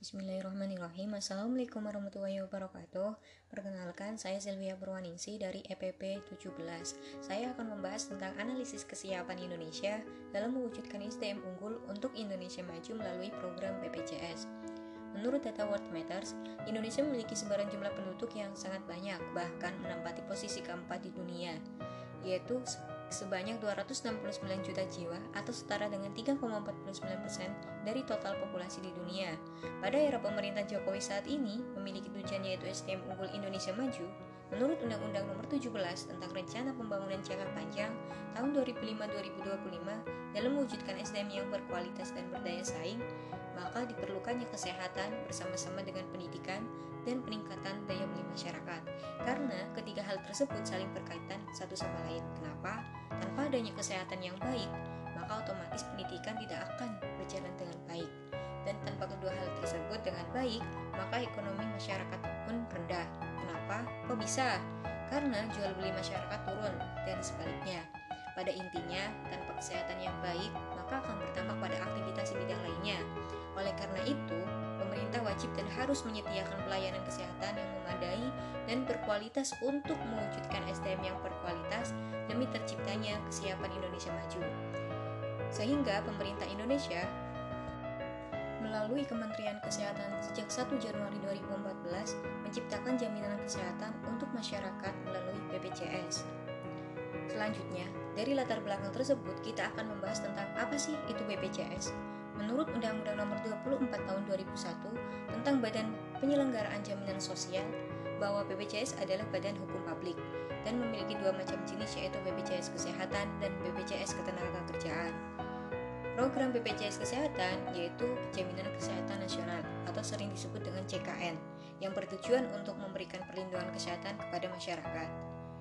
Bismillahirrahmanirrahim. Assalamualaikum warahmatullahi wabarakatuh. Perkenalkan, saya Sylvia Purwaningsi dari EPP 17 Saya akan membahas tentang analisis kesiapan Indonesia dalam mewujudkan SDM unggul untuk Indonesia maju melalui program BPJS Menurut data World Matters, Indonesia memiliki sebaran jumlah penduduk yang sangat banyak, bahkan menempati posisi keempat di dunia, yaitu sebanyak 269 juta jiwa atau setara dengan 3,49 persen dari total populasi di dunia. Pada era pemerintah Jokowi saat ini memiliki tujuan yaitu SDM unggul Indonesia Maju, menurut Undang-Undang Nomor 17 tentang Rencana Pembangunan Jangka Panjang tahun 2005-2025 dalam mewujudkan SDM yang berkualitas dan berdaya saing, maka diperlukannya kesehatan bersama-sama dengan pendidikan dan peningkatan daya beli masyarakat. Karena ketiga hal tersebut saling berkaitan satu sama lain. Kenapa? Tanpa adanya kesehatan yang baik, maka otomatis pendidikan tidak akan berjalan dengan baik. Dan tanpa kedua hal tersebut dengan baik, maka ekonomi masyarakat pun rendah. Kenapa? Kok bisa? Karena jual beli masyarakat turun dan sebaliknya. Pada intinya, tanpa kesehatan yang baik, maka akan berdampak pada aktivitas wajib dan harus menyediakan pelayanan kesehatan yang memadai dan berkualitas untuk mewujudkan SDM yang berkualitas demi terciptanya kesiapan Indonesia maju. Sehingga pemerintah Indonesia melalui Kementerian Kesehatan sejak 1 Januari 2014 menciptakan jaminan kesehatan untuk masyarakat melalui BPJS. Selanjutnya, dari latar belakang tersebut kita akan membahas tentang apa sih itu BPJS. Menurut Undang-Undang Nomor 24 Tahun 2001 tentang Badan Penyelenggaraan Jaminan Sosial, bahwa BPJS adalah badan hukum publik dan memiliki dua macam jenis yaitu BPJS Kesehatan dan BPJS Ketenagakerjaan. Program BPJS Kesehatan yaitu Jaminan Kesehatan Nasional atau sering disebut dengan CKN yang bertujuan untuk memberikan perlindungan kesehatan kepada masyarakat.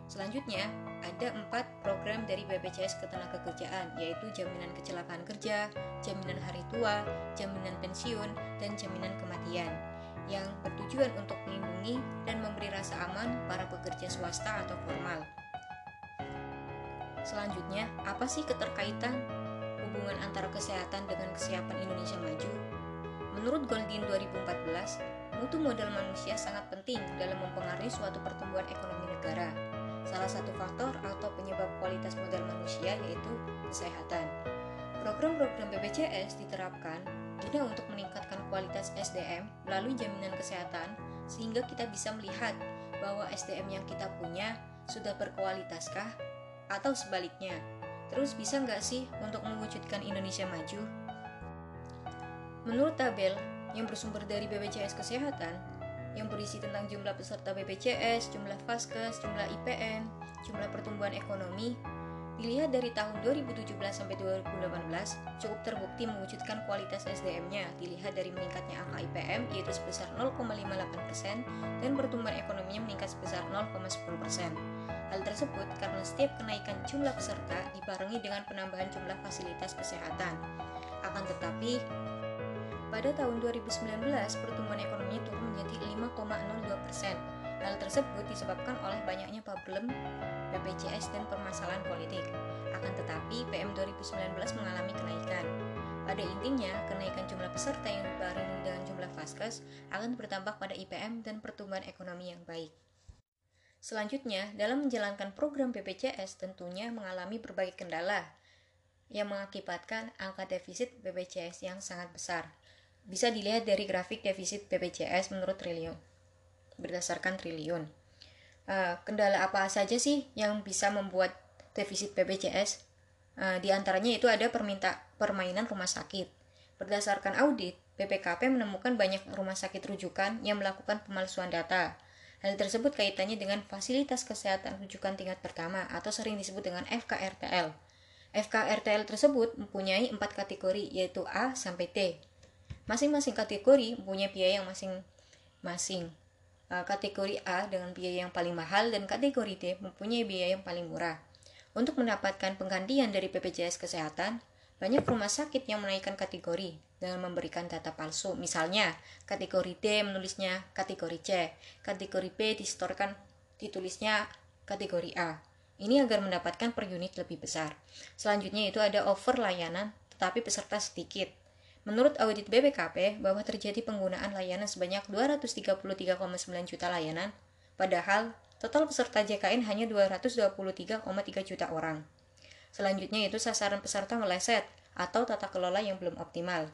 Selanjutnya, ada empat program dari BPJS Ketenagakerjaan, yaitu jaminan kecelakaan kerja, jaminan hari tua, jaminan pensiun, dan jaminan kematian, yang bertujuan untuk melindungi dan memberi rasa aman para pekerja swasta atau formal. Selanjutnya, apa sih keterkaitan hubungan antara kesehatan dengan kesiapan Indonesia maju? Menurut Goldin 2014, mutu modal manusia sangat penting dalam mempengaruhi suatu pertumbuhan ekonomi negara. Salah satu faktor atau penyebab kualitas modal manusia yaitu kesehatan. Program-program BPJS diterapkan guna untuk meningkatkan kualitas SDM melalui jaminan kesehatan sehingga kita bisa melihat bahwa SDM yang kita punya sudah berkualitaskah atau sebaliknya. Terus bisa nggak sih untuk mewujudkan Indonesia maju? Menurut tabel yang bersumber dari BPJS Kesehatan, yang berisi tentang jumlah peserta BPJS, jumlah Faskes, jumlah IPM, jumlah pertumbuhan ekonomi, dilihat dari tahun 2017 sampai 2018 cukup terbukti mewujudkan kualitas SDM-nya dilihat dari meningkatnya angka IPM yaitu sebesar 0,58% dan pertumbuhan ekonominya meningkat sebesar 0,10%. Hal tersebut karena setiap kenaikan jumlah peserta dibarengi dengan penambahan jumlah fasilitas kesehatan. Akan tetapi, pada tahun 2019, pertumbuhan ekonomi turun menjadi 5,02 persen. Hal tersebut disebabkan oleh banyaknya problem BPJS dan permasalahan politik. Akan tetapi, PM 2019 mengalami kenaikan. Pada intinya, kenaikan jumlah peserta yang dibarengi dengan jumlah vaskes akan berdampak pada IPM dan pertumbuhan ekonomi yang baik. Selanjutnya, dalam menjalankan program BPJS tentunya mengalami berbagai kendala yang mengakibatkan angka defisit BPJS yang sangat besar bisa dilihat dari grafik defisit BPJS menurut triliun berdasarkan triliun. Uh, kendala apa saja sih yang bisa membuat defisit BPJS? Uh, di antaranya itu ada perminta permainan rumah sakit. Berdasarkan audit, BPKP menemukan banyak rumah sakit rujukan yang melakukan pemalsuan data. Hal tersebut kaitannya dengan fasilitas kesehatan rujukan tingkat pertama atau sering disebut dengan FKRTL. FKRTL tersebut mempunyai empat kategori yaitu A sampai T. Masing-masing kategori mempunyai biaya yang masing-masing. Uh, kategori A dengan biaya yang paling mahal dan kategori D mempunyai biaya yang paling murah. Untuk mendapatkan penggantian dari BPJS Kesehatan, banyak rumah sakit yang menaikkan kategori dengan memberikan data palsu. Misalnya, kategori D menulisnya kategori C, kategori B distorkan ditulisnya kategori A. Ini agar mendapatkan per unit lebih besar. Selanjutnya itu ada over layanan tetapi peserta sedikit. Menurut audit BPKP bahwa terjadi penggunaan layanan sebanyak 233,9 juta layanan, padahal total peserta JKN hanya 223,3 juta orang. Selanjutnya itu sasaran peserta meleset atau tata kelola yang belum optimal.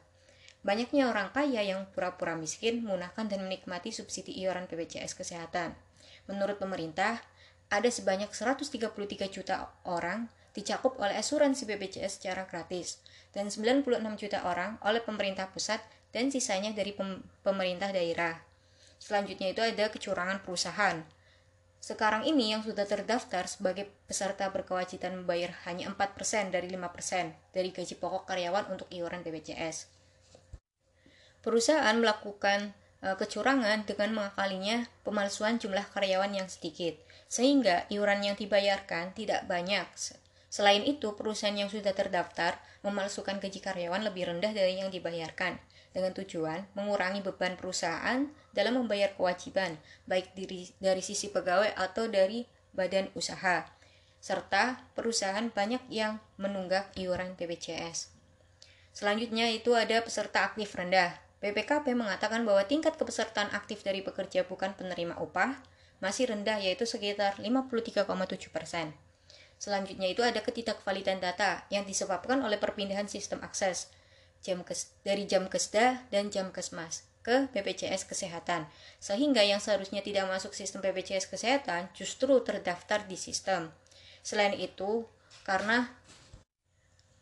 Banyaknya orang kaya yang pura-pura miskin menggunakan dan menikmati subsidi iuran BPJS Kesehatan. Menurut pemerintah, ada sebanyak 133 juta orang dicakup oleh asuransi BPJS secara gratis dan 96 juta orang oleh pemerintah pusat dan sisanya dari pem pemerintah daerah. Selanjutnya itu ada kecurangan perusahaan. Sekarang ini yang sudah terdaftar sebagai peserta berkewajiban membayar hanya 4% dari 5% dari gaji pokok karyawan untuk iuran BPJS perusahaan melakukan e, kecurangan dengan mengakalinya pemalsuan jumlah karyawan yang sedikit, sehingga iuran yang dibayarkan tidak banyak. Selain itu, perusahaan yang sudah terdaftar memalsukan gaji karyawan lebih rendah dari yang dibayarkan, dengan tujuan mengurangi beban perusahaan dalam membayar kewajiban, baik diri, dari sisi pegawai atau dari badan usaha, serta perusahaan banyak yang menunggak iuran BPJS. Selanjutnya itu ada peserta aktif rendah. BPKP mengatakan bahwa tingkat kepesertaan aktif dari pekerja bukan penerima upah masih rendah yaitu sekitar 53,7 persen. Selanjutnya itu ada ketidakvalidan data yang disebabkan oleh perpindahan sistem akses jam kes, dari jam kesda dan jam kesmas ke BPJS Kesehatan, sehingga yang seharusnya tidak masuk sistem BPJS Kesehatan justru terdaftar di sistem. Selain itu, karena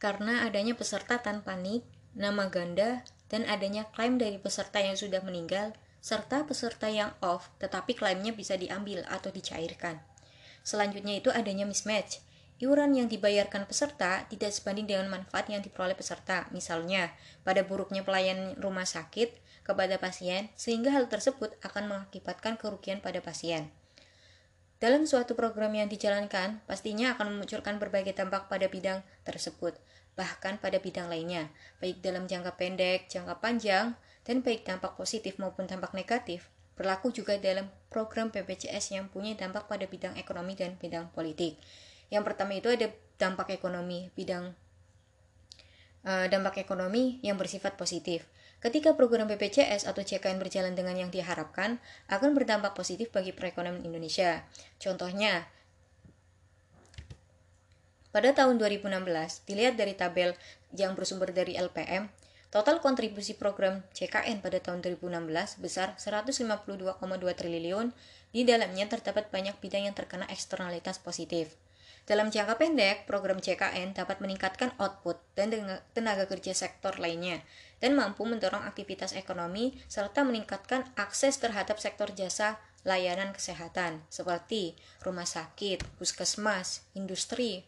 karena adanya peserta tanpa nik, nama ganda, dan adanya klaim dari peserta yang sudah meninggal, serta peserta yang off tetapi klaimnya bisa diambil atau dicairkan. Selanjutnya itu adanya mismatch. Iuran yang dibayarkan peserta tidak sebanding dengan manfaat yang diperoleh peserta. Misalnya, pada buruknya pelayanan rumah sakit kepada pasien, sehingga hal tersebut akan mengakibatkan kerugian pada pasien. Dalam suatu program yang dijalankan, pastinya akan memunculkan berbagai dampak pada bidang tersebut bahkan pada bidang lainnya, baik dalam jangka pendek, jangka panjang, dan baik dampak positif maupun dampak negatif, berlaku juga dalam program BPJS yang punya dampak pada bidang ekonomi dan bidang politik. Yang pertama itu ada dampak ekonomi, bidang uh, dampak ekonomi yang bersifat positif. Ketika program BPJS atau CKN berjalan dengan yang diharapkan, akan berdampak positif bagi perekonomian Indonesia. Contohnya, pada tahun 2016, dilihat dari tabel yang bersumber dari LPM, total kontribusi program CKN pada tahun 2016 besar 152,2 triliun, di dalamnya terdapat banyak bidang yang terkena eksternalitas positif. Dalam jangka pendek, program CKN dapat meningkatkan output dan tenaga kerja sektor lainnya, dan mampu mendorong aktivitas ekonomi serta meningkatkan akses terhadap sektor jasa layanan kesehatan, seperti rumah sakit, puskesmas, industri,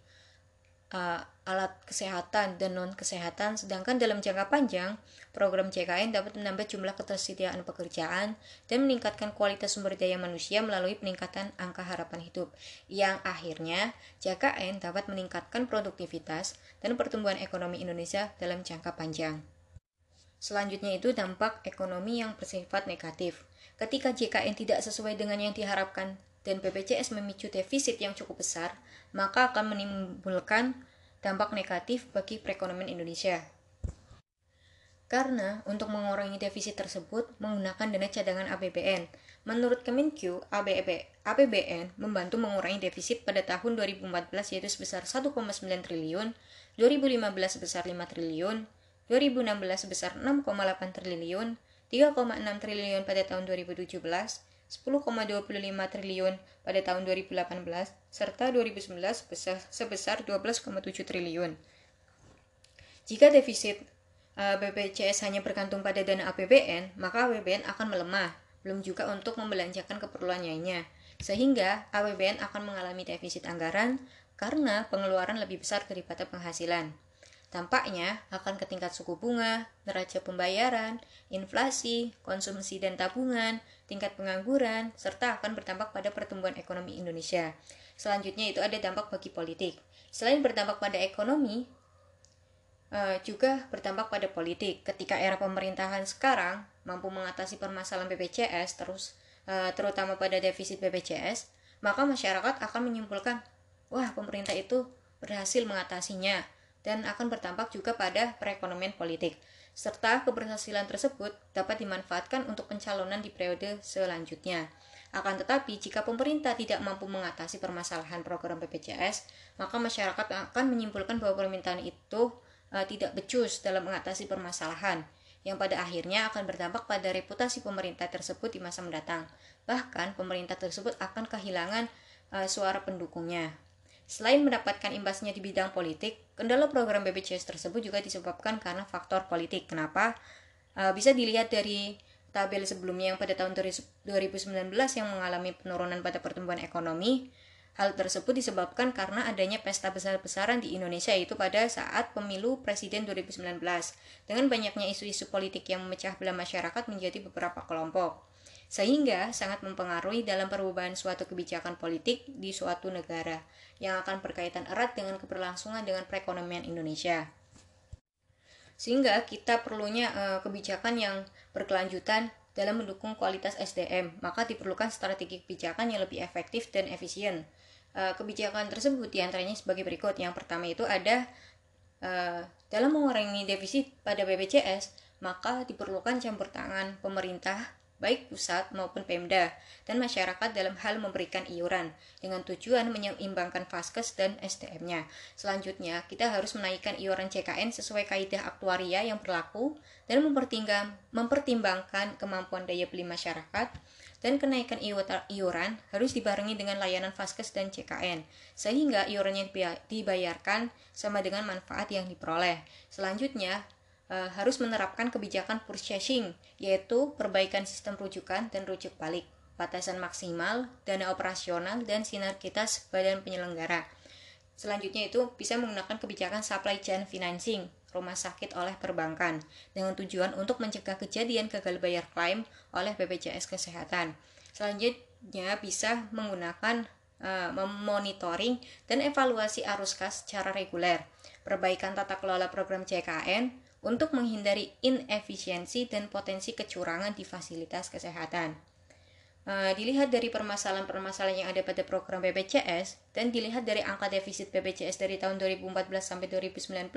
uh, alat kesehatan dan non kesehatan sedangkan dalam jangka panjang program CKN dapat menambah jumlah ketersediaan pekerjaan dan meningkatkan kualitas sumber daya manusia melalui peningkatan angka harapan hidup yang akhirnya JKN dapat meningkatkan produktivitas dan pertumbuhan ekonomi Indonesia dalam jangka panjang. Selanjutnya itu dampak ekonomi yang bersifat negatif. Ketika JKN tidak sesuai dengan yang diharapkan dan BPJS memicu defisit yang cukup besar, maka akan menimbulkan dampak negatif bagi perekonomian Indonesia. Karena untuk mengurangi defisit tersebut menggunakan dana cadangan APBN. Menurut Kemenkyu, APBN membantu mengurangi defisit pada tahun 2014 yaitu sebesar 1,9 triliun, 2015 sebesar 5 triliun, 2016 sebesar 6,8 triliun, 3,6 triliun pada tahun 2017, 10,25 triliun pada tahun 2018 serta 2019 sebesar, sebesar 12,7 triliun. Jika defisit eh, BPJS hanya bergantung pada dana APBN, maka APBN akan melemah, belum juga untuk membelanjakan keperluan lainnya. Sehingga APBN akan mengalami defisit anggaran karena pengeluaran lebih besar daripada penghasilan. Dampaknya akan ke tingkat suku bunga, neraca pembayaran, inflasi, konsumsi dan tabungan, tingkat pengangguran, serta akan berdampak pada pertumbuhan ekonomi Indonesia. Selanjutnya itu ada dampak bagi politik. Selain berdampak pada ekonomi, eh, juga berdampak pada politik. Ketika era pemerintahan sekarang mampu mengatasi permasalahan BPJS terus eh, terutama pada defisit BPJS, maka masyarakat akan menyimpulkan, wah pemerintah itu berhasil mengatasinya dan akan berdampak juga pada perekonomian politik. serta keberhasilan tersebut dapat dimanfaatkan untuk pencalonan di periode selanjutnya. Akan tetapi, jika pemerintah tidak mampu mengatasi permasalahan program BPJS, maka masyarakat akan menyimpulkan bahwa permintaan itu uh, tidak becus dalam mengatasi permasalahan, yang pada akhirnya akan berdampak pada reputasi pemerintah tersebut di masa mendatang. Bahkan, pemerintah tersebut akan kehilangan uh, suara pendukungnya. Selain mendapatkan imbasnya di bidang politik, kendala program BPJS tersebut juga disebabkan karena faktor politik. Kenapa? Uh, bisa dilihat dari tabel sebelumnya yang pada tahun 2019 yang mengalami penurunan pada pertumbuhan ekonomi. Hal tersebut disebabkan karena adanya pesta besar-besaran di Indonesia yaitu pada saat pemilu presiden 2019 dengan banyaknya isu-isu politik yang memecah belah masyarakat menjadi beberapa kelompok sehingga sangat mempengaruhi dalam perubahan suatu kebijakan politik di suatu negara yang akan berkaitan erat dengan keberlangsungan dengan perekonomian Indonesia sehingga kita perlunya uh, kebijakan yang berkelanjutan dalam mendukung kualitas SDM, maka diperlukan strategi kebijakan yang lebih efektif dan efisien. Uh, kebijakan tersebut di antaranya sebagai berikut. Yang pertama itu ada uh, dalam mengurangi defisit pada BPJS, maka diperlukan campur tangan pemerintah baik pusat maupun Pemda, dan masyarakat dalam hal memberikan iuran dengan tujuan menyeimbangkan Faskes dan SDM-nya. Selanjutnya, kita harus menaikkan iuran CKN sesuai kaidah aktuaria yang berlaku dan mempertimbangkan kemampuan daya beli masyarakat dan kenaikan iuran harus dibarengi dengan layanan Faskes dan CKN sehingga iurannya dibayarkan sama dengan manfaat yang diperoleh. Selanjutnya, uh, harus menerapkan kebijakan purchasing, yaitu perbaikan sistem rujukan dan rujuk balik, batasan maksimal, dana operasional, dan sinergitas badan penyelenggara. Selanjutnya itu bisa menggunakan kebijakan supply chain financing rumah sakit oleh perbankan dengan tujuan untuk mencegah kejadian gagal bayar klaim oleh BPJS Kesehatan. Selanjutnya bisa menggunakan uh, memonitoring dan evaluasi arus kas secara reguler, perbaikan tata kelola program CKN, untuk menghindari inefisiensi dan potensi kecurangan di fasilitas kesehatan. Uh, dilihat dari permasalahan-permasalahan yang ada pada program BPJS dan dilihat dari angka defisit BPJS dari tahun 2014 sampai 2019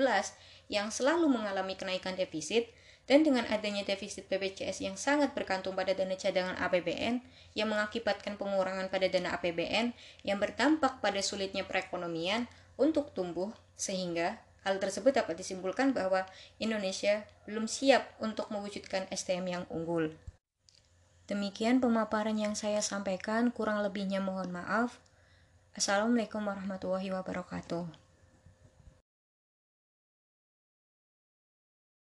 yang selalu mengalami kenaikan defisit dan dengan adanya defisit BPJS yang sangat bergantung pada dana cadangan APBN yang mengakibatkan pengurangan pada dana APBN yang berdampak pada sulitnya perekonomian untuk tumbuh sehingga Hal tersebut dapat disimpulkan bahwa Indonesia belum siap untuk mewujudkan STM yang unggul. Demikian pemaparan yang saya sampaikan, kurang lebihnya mohon maaf. Assalamualaikum warahmatullahi wabarakatuh.